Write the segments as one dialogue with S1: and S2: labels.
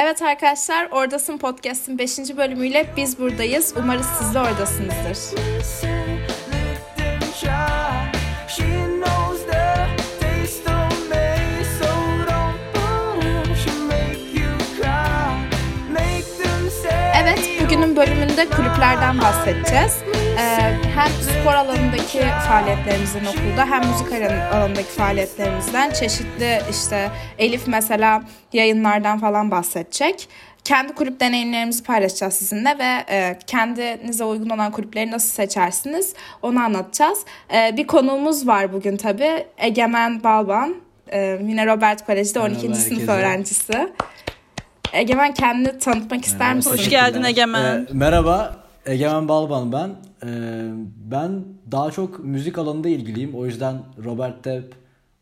S1: Evet arkadaşlar, Oradasın Podcast'in 5. bölümüyle biz buradayız. Umarız siz de oradasınızdır. Evet, bugünün bölümünde kulüplerden bahsedeceğiz. Ee, hem spor alanındaki faaliyetlerimizin okulda hem müzik alanındaki faaliyetlerimizden çeşitli işte Elif mesela yayınlardan falan bahsedecek. Kendi kulüp deneyimlerimizi paylaşacağız sizinle ve e, kendinize uygun olan kulüpleri nasıl seçersiniz onu anlatacağız. E, bir konuğumuz var bugün tabii. Egemen Balban. E, yine Robert Kolej'de 12. Merhaba sınıf herkese. öğrencisi. Egemen kendini tanıtmak ister misin?
S2: Hoş geldin Egemen.
S3: E, merhaba, Egemen Balban ben. Ee, ben daha çok müzik alanında ilgiliyim. O yüzden Robert Depp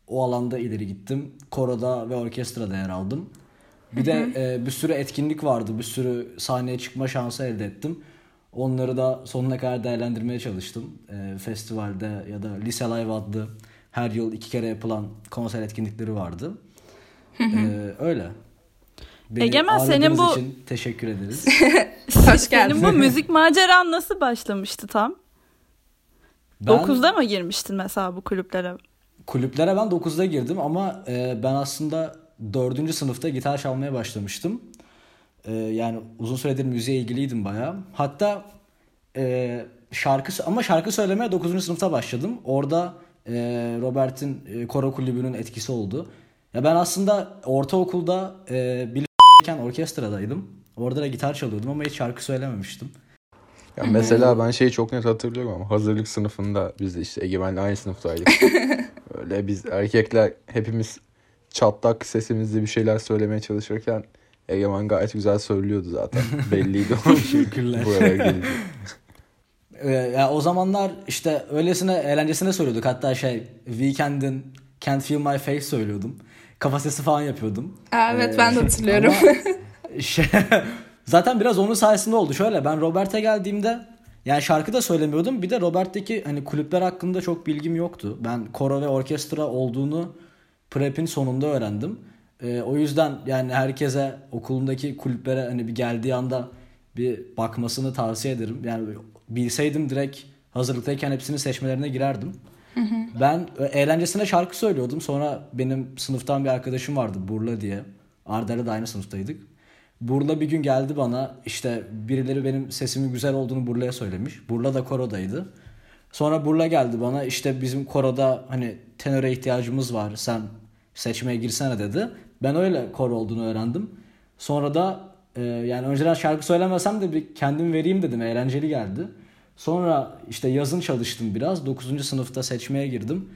S3: o alanda ileri gittim. Koroda ve orkestrada yer aldım. Bir de e, bir sürü etkinlik vardı. Bir sürü sahneye çıkma şansı elde ettim. Onları da sonuna kadar değerlendirmeye çalıştım. E, festivalde ya da Lise Live adlı her yıl iki kere yapılan konser etkinlikleri vardı. e, öyle.
S2: Beni Egemen senin bu
S3: için teşekkür ederiz.
S2: Hoş geldin. Senin bu müzik maceran nasıl başlamıştı tam? Ben, 9'da mı girmiştin mesela bu kulüplere?
S3: Kulüplere ben 9'da girdim ama e, ben aslında 4. sınıfta gitar çalmaya başlamıştım. E, yani uzun süredir müziğe ilgiliydim bayağı. Hatta e, şarkı ama şarkı söylemeye 9. sınıfta başladım. Orada e, Robert'in e, koro kulübünün etkisi oldu. Ya ben aslında ortaokulda e, bilirken orkestradaydım. Orada da gitar çalıyordum ama hiç şarkı söylememiştim.
S4: Ya mesela ben şeyi çok net hatırlıyorum ama hazırlık sınıfında biz de işte Egemen'le aynı sınıftaydık. Öyle biz erkekler hepimiz çatlak sesimizle bir şeyler söylemeye çalışırken Egemen gayet güzel söylüyordu zaten. Belliydi o.
S3: Teşekkürler. Buraya ee, ya o zamanlar işte öylesine eğlencesine söylüyorduk. Hatta şey Weekend'in Can't Feel My Face söylüyordum. Kafa sesi falan yapıyordum.
S1: Evet ee, ben de hatırlıyorum.
S3: şey, zaten biraz onun sayesinde oldu. Şöyle ben Robert'e geldiğimde yani şarkı da söylemiyordum. Bir de Robert'teki hani kulüpler hakkında çok bilgim yoktu. Ben koro ve orkestra olduğunu prep'in sonunda öğrendim. Ee, o yüzden yani herkese okulundaki kulüplere hani bir geldiği anda bir bakmasını tavsiye ederim. Yani bilseydim direkt hazırlıktayken hepsini seçmelerine girerdim. Ben eğlencesine şarkı söylüyordum. Sonra benim sınıftan bir arkadaşım vardı Burla diye. Arda'yla da aynı sınıftaydık. Burla bir gün geldi bana işte birileri benim sesimin güzel olduğunu Burla'ya söylemiş. Burla da korodaydı. Sonra Burla geldi bana işte bizim koroda hani tenöre ihtiyacımız var sen seçmeye girsene dedi. Ben öyle koro olduğunu öğrendim. Sonra da e, yani önceden şarkı söylemesem de bir kendim vereyim dedim eğlenceli geldi. Sonra işte yazın çalıştım biraz 9. sınıfta seçmeye girdim.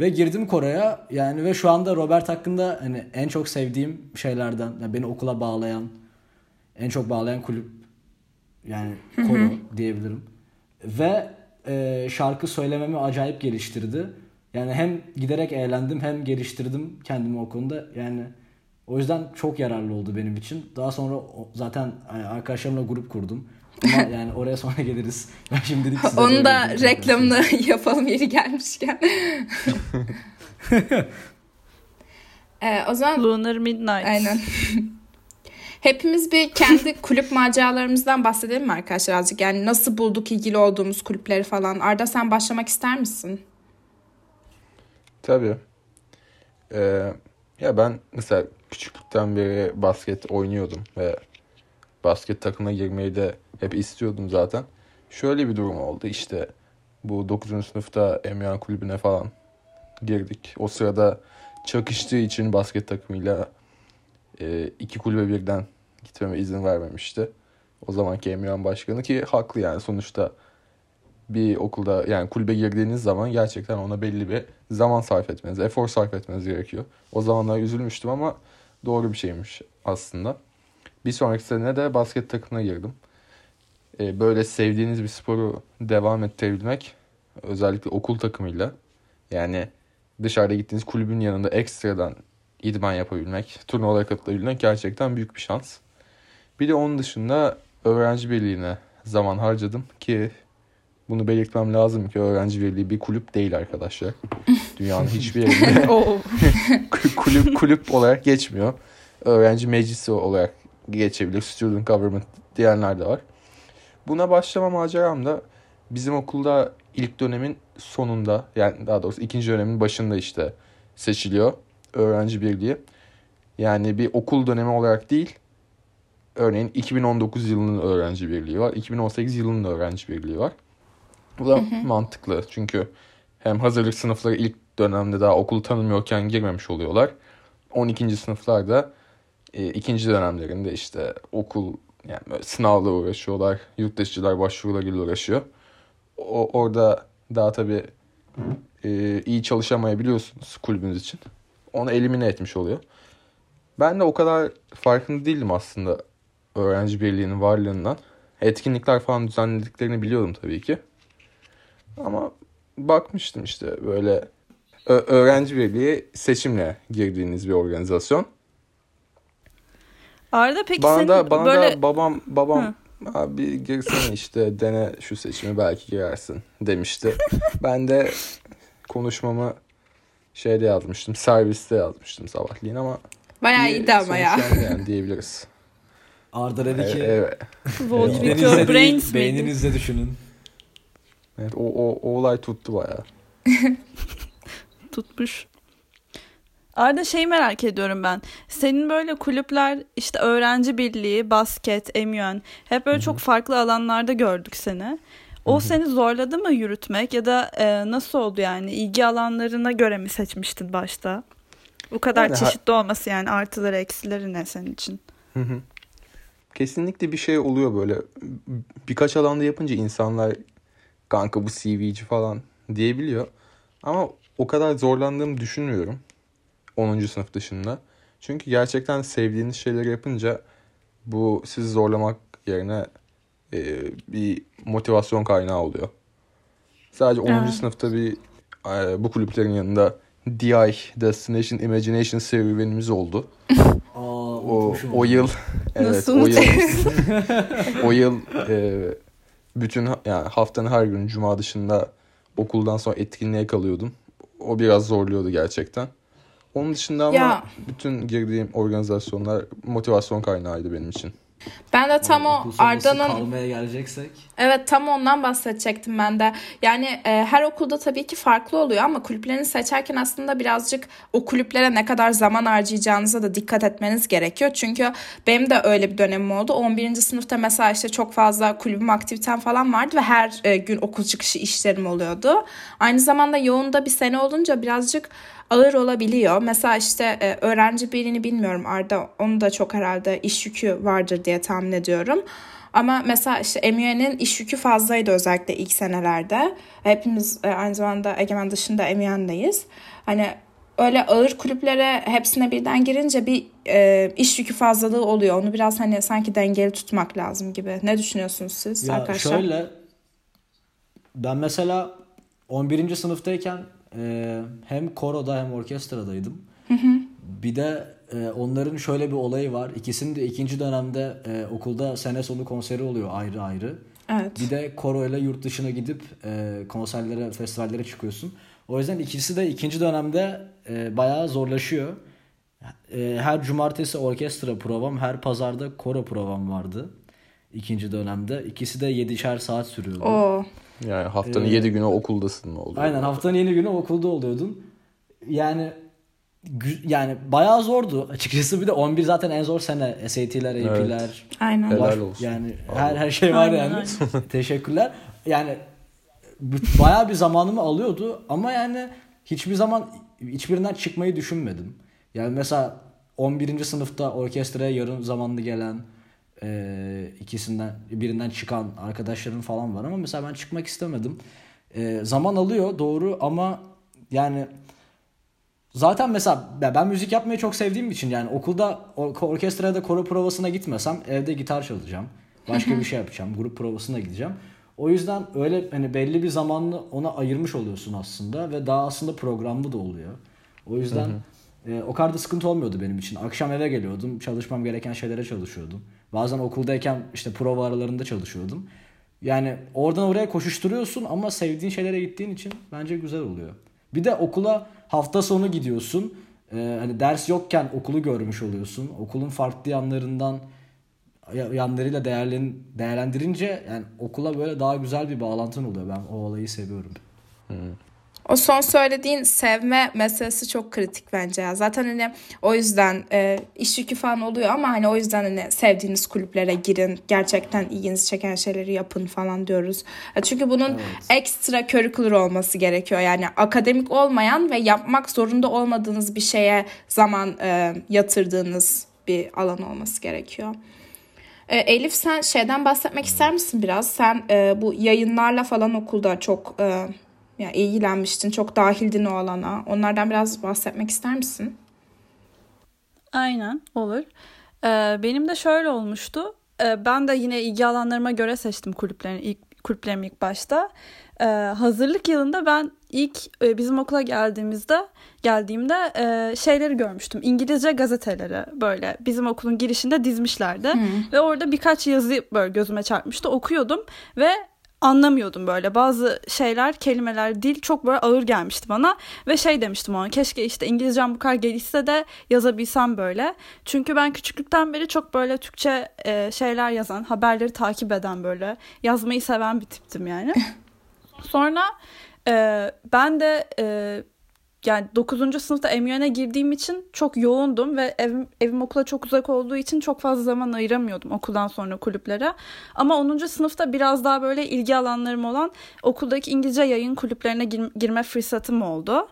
S3: Ve girdim koroya yani ve şu anda Robert hakkında hani en çok sevdiğim şeylerden yani beni okula bağlayan en çok bağlayan kulüp yani koro diyebilirim. Ve e, şarkı söylememi acayip geliştirdi. Yani hem giderek eğlendim hem geliştirdim kendimi o konuda. Yani o yüzden çok yararlı oldu benim için. Daha sonra zaten arkadaşlarımla grup kurdum. Ama yani oraya sonra geliriz. Ben şimdilik
S1: size Onu da reklamını yapalım yeri gelmişken. ee, o zaman
S2: Lunar Midnight.
S1: Aynen. Hepimiz bir kendi kulüp maceralarımızdan bahsedelim mi arkadaşlar azıcık? Yani nasıl bulduk ilgili olduğumuz kulüpleri falan. Arda sen başlamak ister misin?
S4: Tabii. Ee, ya ben mesela küçüklükten beri basket oynuyordum ve basket takımına girmeyi de hep istiyordum zaten. Şöyle bir durum oldu işte bu 9. sınıfta Emyan kulübüne falan girdik. O sırada çakıştığı için basket takımıyla e, iki kulübe birden gitmeme izin vermemişti. O zamanki Emirhan Başkanı ki haklı yani sonuçta bir okulda yani kulübe girdiğiniz zaman gerçekten ona belli bir zaman sarf etmeniz, efor sarf etmeniz gerekiyor. O zamanlar üzülmüştüm ama doğru bir şeymiş aslında. Bir sonraki sene de basket takımına girdim. Ee, böyle sevdiğiniz bir sporu devam ettirebilmek özellikle okul takımıyla yani dışarıda gittiğiniz kulübün yanında ekstradan idman yapabilmek, turnuvalara katılabilmek gerçekten büyük bir şans. Bir de onun dışında öğrenci birliğine zaman harcadım ki bunu belirtmem lazım ki öğrenci birliği bir kulüp değil arkadaşlar. Dünyanın hiçbir yerinde kulüp kulüp olarak geçmiyor. Öğrenci meclisi olarak geçebilir. Student government diyenler de var. Buna başlama maceram da bizim okulda ilk dönemin sonunda yani daha doğrusu ikinci dönemin başında işte seçiliyor öğrenci birliği. Yani bir okul dönemi olarak değil. Örneğin 2019 yılının öğrenci birliği var. 2018 yılının öğrenci birliği var. Bu da mantıklı. Çünkü hem hazırlık sınıfları ilk dönemde daha okul tanımıyorken girmemiş oluyorlar. 12. sınıflar da e, ikinci dönemlerinde işte okul yani böyle sınavla uğraşıyorlar. Yurtdışılar başvurularıyla uğraşıyor. O, orada daha tabii e, iyi çalışamayabiliyorsunuz kulübünüz için. Onu elimine etmiş oluyor. Ben de o kadar farkında değildim aslında öğrenci birliğinin varlığından. Etkinlikler falan düzenlediklerini biliyordum tabii ki. Ama bakmıştım işte böyle öğrenci birliği seçimle girdiğiniz bir organizasyon.
S2: Arda peki
S4: bana
S2: senin
S4: da, bana
S2: böyle...
S4: da babam babam Hı. abi girsene işte dene şu seçimi belki girersin demişti. ben de konuşmamı şeyde yazmıştım serviste yazmıştım sabahleyin ama
S1: Bayağı iyiydi ama ya.
S4: Yani diyebiliriz.
S3: Arda dedi ki
S4: evet.
S2: Your brains
S3: Beyninizle düşünün.
S4: Evet o, o, o olay tuttu bayağı.
S2: Tutmuş. Arda şey merak ediyorum ben. Senin böyle kulüpler işte öğrenci birliği, basket, emüen hep böyle Hı-hı. çok farklı alanlarda gördük seni. O Hı-hı. seni zorladı mı yürütmek ya da e, nasıl oldu yani? ilgi alanlarına göre mi seçmiştin başta? Bu kadar yani, çeşitli olması yani artıları eksileri ne senin için?
S4: Hı hı. Kesinlikle bir şey oluyor böyle. Birkaç alanda yapınca insanlar kanka bu CV'ci falan diyebiliyor. Ama o kadar zorlandığımı düşünmüyorum. 10. sınıf dışında. Çünkü gerçekten sevdiğiniz şeyleri yapınca bu sizi zorlamak yerine e, bir motivasyon kaynağı oluyor. Sadece 10. Evet. sınıfta bir e, bu kulüplerin yanında DI Destination Imagination serüvenimiz oldu.
S3: Aa,
S4: o, o yıl evet Nasıl o yıl o yıl e, bütün yani haftanın her günü cuma dışında okuldan sonra etkinliğe kalıyordum. O biraz zorluyordu gerçekten. Onun dışında ama ya. bütün girdiğim organizasyonlar motivasyon kaynağıydı benim için.
S1: Ben de tam o Arda'nın
S3: kalmaya geleceksek.
S1: Evet tam ondan bahsedecektim ben de. Yani e, her okulda tabii ki farklı oluyor ama kulüplerini seçerken aslında birazcık o kulüplere ne kadar zaman harcayacağınıza da dikkat etmeniz gerekiyor. Çünkü benim de öyle bir dönemim oldu. 11. sınıfta mesela işte çok fazla kulübüm aktivitem falan vardı ve her e, gün okul çıkışı işlerim oluyordu. Aynı zamanda yoğun da bir sene olunca birazcık ağır olabiliyor. Mesela işte e, öğrenci birini bilmiyorum Arda onu da çok herhalde iş yükü vardır diye tahmin ediyorum. Ama mesela işte MUN'in iş yükü fazlaydı özellikle ilk senelerde. Hepimiz e, aynı zamanda Egemen dışında MUN'deyiz. Hani öyle ağır kulüplere hepsine birden girince bir e, iş yükü fazlalığı oluyor. Onu biraz hani sanki dengeli tutmak lazım gibi. Ne düşünüyorsunuz siz
S3: ya
S1: arkadaşlar?
S3: Şöyle ben mesela 11. sınıftayken e, hem koroda hem orkestradaydım.
S1: Hı hı.
S3: Bir de e, onların şöyle bir olayı var. İkisinin de ikinci dönemde e, okulda sene sonu konseri oluyor ayrı ayrı.
S1: Evet.
S3: Bir de koro ile yurt dışına gidip e, konserlere, festivallere çıkıyorsun. O yüzden ikisi de ikinci dönemde e, bayağı zorlaşıyor. E, her cumartesi orkestra provam, her pazarda koro provam vardı. ikinci dönemde. İkisi de yedişer saat sürüyordu.
S1: Oo.
S4: Yani haftanın ee, 7 günü okuldasın mı oluyor?
S3: Aynen haftanın 7 günü okulda oluyordun. Yani yani bayağı zordu açıkçası bir de 11 zaten en zor sene SAT'ler, AP'ler.
S1: Evet. Aynen.
S4: Helal olsun.
S3: Yani her her şey var aynen, yani. Aynen. Teşekkürler. Yani bayağı bir zamanımı alıyordu ama yani hiçbir zaman hiçbirinden çıkmayı düşünmedim. Yani mesela 11. sınıfta orkestraya yarım zamanlı gelen e, ikisinden birinden çıkan arkadaşların falan var ama mesela ben çıkmak istemedim. E, zaman alıyor doğru ama yani zaten mesela ben müzik yapmayı çok sevdiğim için yani okulda or- orkestraya da koro provasına gitmesem evde gitar çalacağım. Başka bir şey yapacağım. Grup provasına gideceğim. O yüzden öyle hani belli bir zamanını ona ayırmış oluyorsun aslında ve daha aslında programlı da oluyor. O yüzden e, o kadar da sıkıntı olmuyordu benim için. Akşam eve geliyordum, çalışmam gereken şeylere çalışıyordum. Bazen okuldayken işte prova aralarında çalışıyordum. Yani oradan oraya koşuşturuyorsun ama sevdiğin şeylere gittiğin için bence güzel oluyor. Bir de okula hafta sonu gidiyorsun. Ee, hani ders yokken okulu görmüş oluyorsun. Okulun farklı yanlarından yanlarıyla değerlen, değerlendirince yani okula böyle daha güzel bir bağlantın oluyor. Ben o olayı seviyorum.
S4: Hmm.
S1: O son söylediğin sevme meselesi çok kritik bence ya. Zaten hani o yüzden e, iş yükü falan oluyor ama hani o yüzden hani sevdiğiniz kulüplere girin. Gerçekten ilginizi çeken şeyleri yapın falan diyoruz. E, çünkü bunun evet. ekstra curricular olması gerekiyor. Yani akademik olmayan ve yapmak zorunda olmadığınız bir şeye zaman e, yatırdığınız bir alan olması gerekiyor. E, Elif sen şeyden bahsetmek ister misin biraz? Sen e, bu yayınlarla falan okulda çok e, yani ilgilenmiştin, çok dahildin o alana. Onlardan biraz bahsetmek ister misin?
S2: Aynen, olur. Ee, benim de şöyle olmuştu. Ee, ben de yine ilgi alanlarıma göre seçtim kulüplerin ilk kulüplerimi ilk başta. Ee, hazırlık yılında ben ilk e, bizim okula geldiğimizde geldiğimde e, şeyleri görmüştüm. İngilizce gazeteleri böyle bizim okulun girişinde dizmişlerdi. Hmm. Ve orada birkaç yazı böyle gözüme çarpmıştı. Okuyordum ve anlamıyordum böyle. Bazı şeyler, kelimeler, dil çok böyle ağır gelmişti bana. Ve şey demiştim ona keşke işte İngilizcem bu kadar gelişse de yazabilsem böyle. Çünkü ben küçüklükten beri çok böyle Türkçe e, şeyler yazan, haberleri takip eden böyle yazmayı seven bir tiptim yani. Sonra e, ben de e, yani 9. sınıfta emyöne girdiğim için çok yoğundum ve evim, evim okula çok uzak olduğu için çok fazla zaman ayıramıyordum okuldan sonra kulüplere. Ama 10. sınıfta biraz daha böyle ilgi alanlarım olan okuldaki İngilizce yayın kulüplerine gir, girme fırsatım oldu.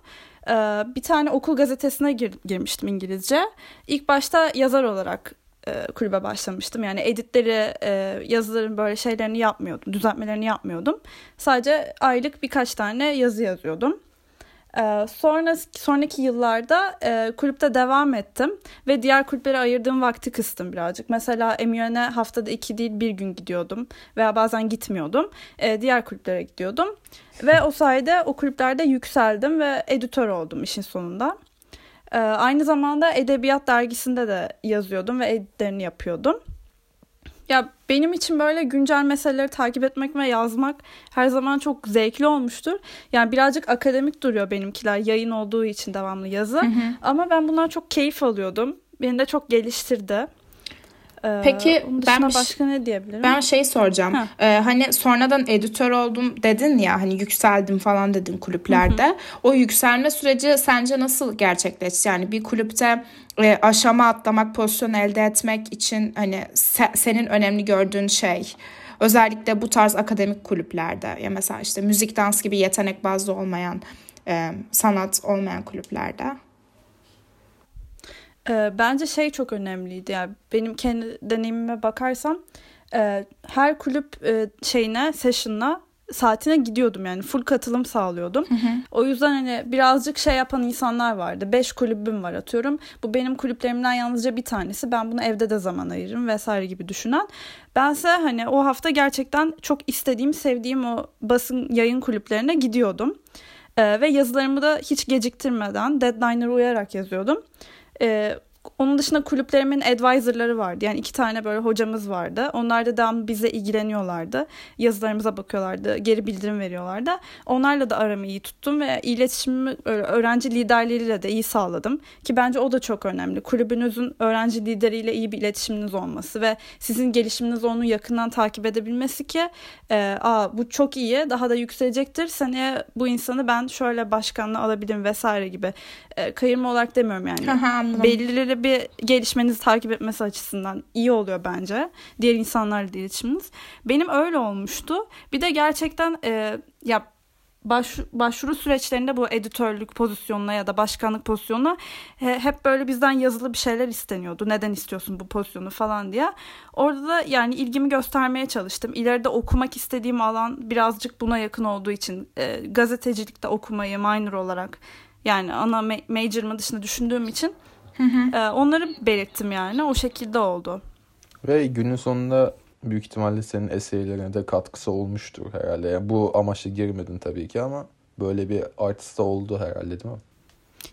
S2: Ee, bir tane okul gazetesine gir, girmiştim İngilizce. İlk başta yazar olarak e, kulübe başlamıştım. Yani editleri, e, yazıların böyle şeylerini yapmıyordum, düzeltmelerini yapmıyordum. Sadece aylık birkaç tane yazı yazıyordum. Ee, sonra sonraki yıllarda e, kulüpte devam ettim ve diğer kulüplere ayırdığım vakti kıstım birazcık. Mesela Emiyön'e haftada iki değil bir gün gidiyordum veya bazen gitmiyordum. E, diğer kulüplere gidiyordum ve o sayede o kulüplerde yükseldim ve editör oldum işin sonunda. E, aynı zamanda Edebiyat Dergisi'nde de yazıyordum ve editlerini yapıyordum. Ya benim için böyle güncel meseleleri takip etmek ve yazmak her zaman çok zevkli olmuştur. Yani birazcık akademik duruyor benimkiler yayın olduğu için devamlı yazı. Hı hı. Ama ben bundan çok keyif alıyordum. Beni de çok geliştirdi.
S1: Ee, Peki ben
S2: başka ne diyebilirim?
S1: Ben şey soracağım. Ee, hani sonradan editör oldum dedin ya hani yükseldim falan dedin kulüplerde. Hı hı. O yükselme süreci sence nasıl gerçekleşti? Yani bir kulüpte e, aşama atlamak, pozisyon elde etmek için hani se, senin önemli gördüğün şey özellikle bu tarz akademik kulüplerde ya mesela işte müzik dans gibi yetenek bazlı olmayan e, sanat olmayan kulüplerde.
S2: E, bence şey çok önemliydi yani benim kendi deneyimime bakarsam e, her kulüp e, şeyine session'la saatine gidiyordum yani full katılım sağlıyordum. Hı hı. O yüzden hani birazcık şey yapan insanlar vardı. Beş kulübüm var atıyorum. Bu benim kulüplerimden yalnızca bir tanesi. Ben bunu evde de zaman ayırırım vesaire gibi düşünen. Bense hani o hafta gerçekten çok istediğim, sevdiğim o basın yayın kulüplerine gidiyordum. Ee, ve yazılarımı da hiç geciktirmeden deadline'lara uyarak yazıyordum. Ee, onun dışında kulüplerimin advisorları vardı. Yani iki tane böyle hocamız vardı. Onlar da devamlı bize ilgileniyorlardı. Yazılarımıza bakıyorlardı. Geri bildirim veriyorlardı. Onlarla da aramı iyi tuttum ve iletişimimi öğrenci liderleriyle de iyi sağladım. Ki bence o da çok önemli. Kulübünüzün öğrenci lideriyle iyi bir iletişiminiz olması ve sizin gelişiminiz onu yakından takip edebilmesi ki e, Aa, bu çok iyi daha da yükselecektir. Seneye bu insanı ben şöyle başkanlığa alabilirim vesaire gibi. E, kayırma olarak demiyorum yani. Belirli bir gelişmenizi takip etmesi açısından iyi oluyor bence. Diğer insanlarla iletişiminiz. Benim öyle olmuştu. Bir de gerçekten e, ya baş, başvuru süreçlerinde bu editörlük pozisyonuna ya da başkanlık pozisyonuna he, hep böyle bizden yazılı bir şeyler isteniyordu. Neden istiyorsun bu pozisyonu falan diye. Orada da yani ilgimi göstermeye çalıştım. İleride okumak istediğim alan birazcık buna yakın olduğu için e, gazetecilikte okumayı minor olarak yani ana major'ımı dışında düşündüğüm için Hı hı. Ee, onları belirttim yani. O şekilde oldu.
S4: Ve günün sonunda büyük ihtimalle senin eserlerine de katkısı olmuştur herhalde. Yani bu amaçla girmedin tabii ki ama böyle bir artist oldu herhalde değil mi?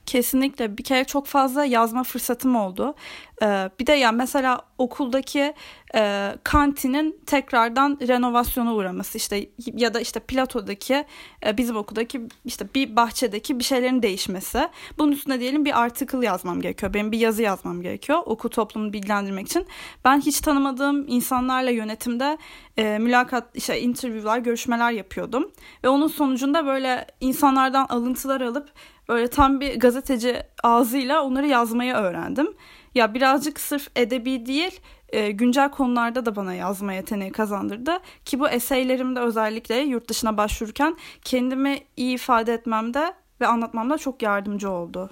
S2: Kesinlikle bir kere çok fazla yazma fırsatım oldu. Ee, bir de yani mesela okuldaki e, kantinin tekrardan renovasyona uğraması işte ya da işte Plato'daki e, bizim okuldaki işte bir bahçedeki bir şeylerin değişmesi. Bunun üstüne diyelim bir article yazmam gerekiyor. Benim bir yazı yazmam gerekiyor okul toplumunu bilgilendirmek için. Ben hiç tanımadığım insanlarla yönetimde e, mülakat, işte interview'lar, görüşmeler yapıyordum. Ve onun sonucunda böyle insanlardan alıntılar alıp böyle tam bir gazeteci ağzıyla onları yazmayı öğrendim. Ya birazcık sırf edebi değil, e, güncel konularda da bana yazma yeteneği kazandırdı. Ki bu eseylerimde özellikle yurt dışına başvururken kendimi iyi ifade etmemde ve anlatmamda çok yardımcı oldu.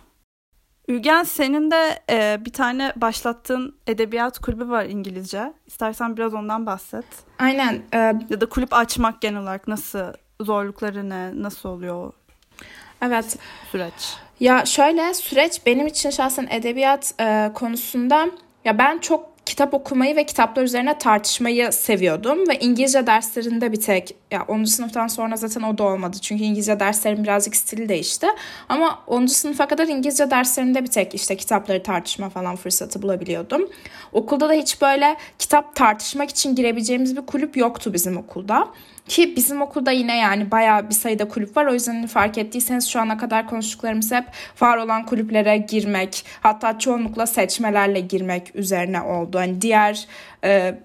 S2: Ülgen senin de e, bir tane başlattığın edebiyat kulübü var İngilizce. İstersen biraz ondan bahset.
S1: Aynen. E,
S2: ya da kulüp açmak genel olarak nasıl zorlukları ne, nasıl oluyor
S1: Evet.
S2: Süreç.
S1: Ya şöyle süreç benim için şahsen edebiyat e, konusunda ya ben çok kitap okumayı ve kitaplar üzerine tartışmayı seviyordum ve İngilizce derslerinde bir tek ya 10. sınıftan sonra zaten o da olmadı. Çünkü İngilizce derslerim birazcık stili değişti. Ama 10. sınıfa kadar İngilizce derslerinde bir tek işte kitapları tartışma falan fırsatı bulabiliyordum. Okulda da hiç böyle kitap tartışmak için girebileceğimiz bir kulüp yoktu bizim okulda. Ki bizim okulda yine yani bayağı bir sayıda kulüp var. O yüzden fark ettiyseniz şu ana kadar konuştuklarımız hep var olan kulüplere girmek, hatta çoğunlukla seçmelerle girmek üzerine oldu. Hani diğer e,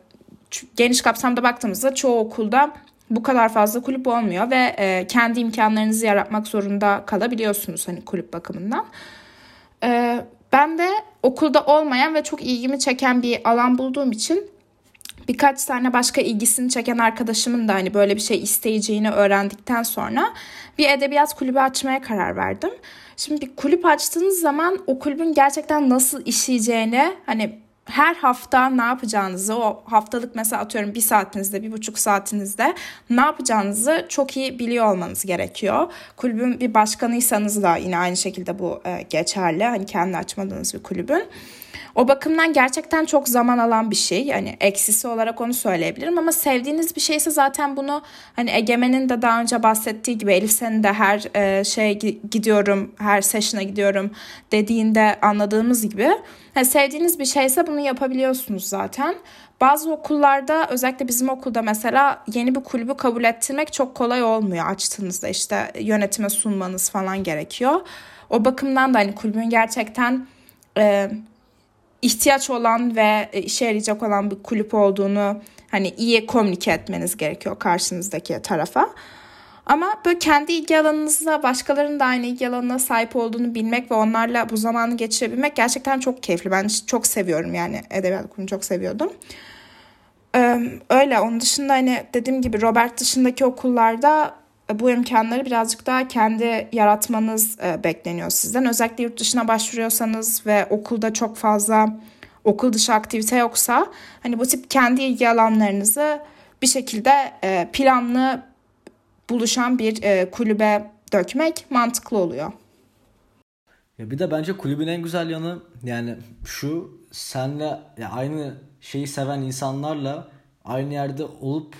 S1: geniş kapsamda baktığımızda çoğu okulda bu kadar fazla kulüp olmuyor ve e, kendi imkanlarınızı yaratmak zorunda kalabiliyorsunuz hani kulüp bakımından. E, ben de okulda olmayan ve çok ilgimi çeken bir alan bulduğum için birkaç tane başka ilgisini çeken arkadaşımın da hani böyle bir şey isteyeceğini öğrendikten sonra bir edebiyat kulübü açmaya karar verdim. Şimdi bir kulüp açtığınız zaman o kulübün gerçekten nasıl işleyeceğini hani her hafta ne yapacağınızı o haftalık mesela atıyorum bir saatinizde bir buçuk saatinizde ne yapacağınızı çok iyi biliyor olmanız gerekiyor. Kulübün bir başkanıysanız da yine aynı şekilde bu e, geçerli. Hani kendi açmadığınız bir kulübün. O bakımdan gerçekten çok zaman alan bir şey. Yani eksisi olarak onu söyleyebilirim ama sevdiğiniz bir şeyse zaten bunu hani Egemen'in de daha önce bahsettiği gibi Elif senin de her e, şey gidiyorum, her session'a gidiyorum dediğinde anladığımız gibi yani sevdiğiniz bir şeyse bunu yapabiliyorsunuz zaten. Bazı okullarda özellikle bizim okulda mesela yeni bir kulübü kabul ettirmek çok kolay olmuyor açtığınızda işte yönetime sunmanız falan gerekiyor. O bakımdan da hani kulübün gerçekten e, ihtiyaç olan ve işe yarayacak olan bir kulüp olduğunu hani iyi komünike etmeniz gerekiyor karşınızdaki tarafa. Ama böyle kendi ilgi alanınızla başkalarının da aynı ilgi alanına sahip olduğunu bilmek ve onlarla bu zamanı geçirebilmek gerçekten çok keyifli. Ben çok seviyorum yani edebiyat okulunu çok seviyordum. öyle onun dışında hani dediğim gibi Robert dışındaki okullarda e, bu imkanları birazcık daha kendi yaratmanız e, bekleniyor sizden. Özellikle yurt dışına başvuruyorsanız ve okulda çok fazla okul dışı aktivite yoksa hani bu tip kendi ilgi alanlarınızı bir şekilde e, planlı buluşan bir kulübe dökmek mantıklı oluyor.
S3: Ya bir de bence kulübün en güzel yanı yani şu senle ya aynı şeyi seven insanlarla aynı yerde olup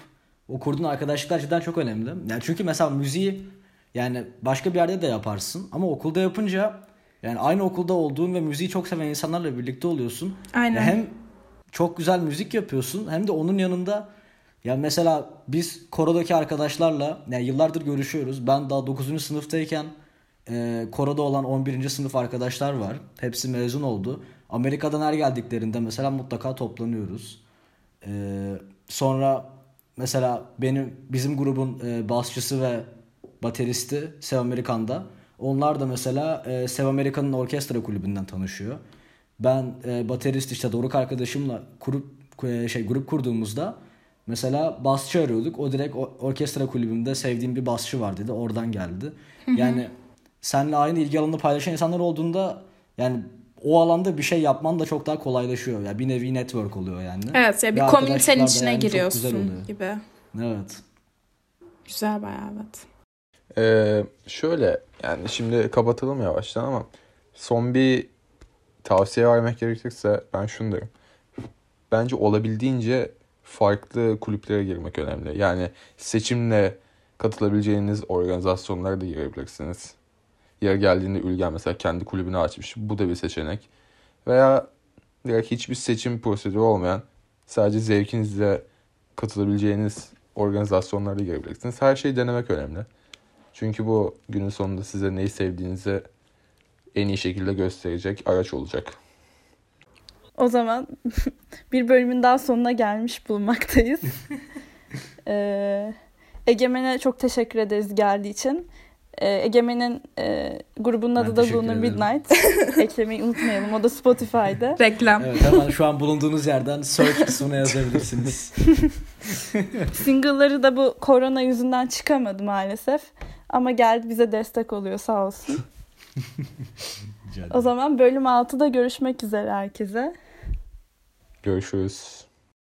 S3: o kurduğun arkadaşlıklar cidden çok önemli. Yani çünkü mesela müziği yani başka bir yerde de yaparsın ama okulda yapınca yani aynı okulda olduğun ve müziği çok seven insanlarla birlikte oluyorsun.
S1: Aynen.
S3: Yani hem çok güzel müzik yapıyorsun hem de onun yanında yani mesela biz korodaki arkadaşlarla yani yıllardır görüşüyoruz. Ben daha 9. sınıftayken e, koroda olan 11. sınıf arkadaşlar var. Hepsi mezun oldu. Amerika'dan her geldiklerinde mesela mutlaka toplanıyoruz. E, sonra mesela benim bizim grubun e, basçısı ve bateristi Sev Amerikan'da. Onlar da mesela e, Sev Amerikan'ın orkestra kulübünden tanışıyor. Ben e, baterist işte Doruk arkadaşımla grup e, şey grup kurduğumuzda mesela basçı arıyorduk. O direkt orkestra kulübümde sevdiğim bir basçı var dedi. Oradan geldi. Yani seninle aynı ilgi alanını paylaşan insanlar olduğunda yani o alanda bir şey yapman da çok daha kolaylaşıyor. Yani bir nevi network oluyor yani.
S1: Evet ya bir komünitenin içine yani giriyorsun gibi.
S3: Evet.
S1: Güzel bayağı evet.
S4: Ee, şöyle yani şimdi kapatalım yavaştan ama son bir tavsiye vermek gerekirse ben şunu derim. Bence olabildiğince farklı kulüplere girmek önemli. Yani seçimle katılabileceğiniz organizasyonlara da girebilirsiniz. Yer geldiğinde Ülgen mesela kendi kulübünü açmış. Bu da bir seçenek. Veya direkt hiçbir seçim prosedürü olmayan sadece zevkinizle katılabileceğiniz organizasyonlara girebilirsiniz. Her şeyi denemek önemli. Çünkü bu günün sonunda size neyi sevdiğinizi en iyi şekilde gösterecek araç olacak.
S2: O zaman bir bölümün daha sonuna gelmiş bulunmaktayız. ee, Egemen'e çok teşekkür ederiz geldiği için. Ee, Egemen'in e, grubunun
S3: Ben
S2: adı da
S3: teşekkür
S2: Lunar. Midnight. Eklemeyi unutmayalım. O da Spotify'da.
S1: Reklam.
S3: Evet hemen şu an bulunduğunuz yerden search kısmına yazabilirsiniz.
S2: Single'ları da bu korona yüzünden çıkamadı maalesef. Ama geldi bize destek oluyor sağ olsun. O zaman bölüm 6'da görüşmek üzere herkese.
S4: Görüşürüz.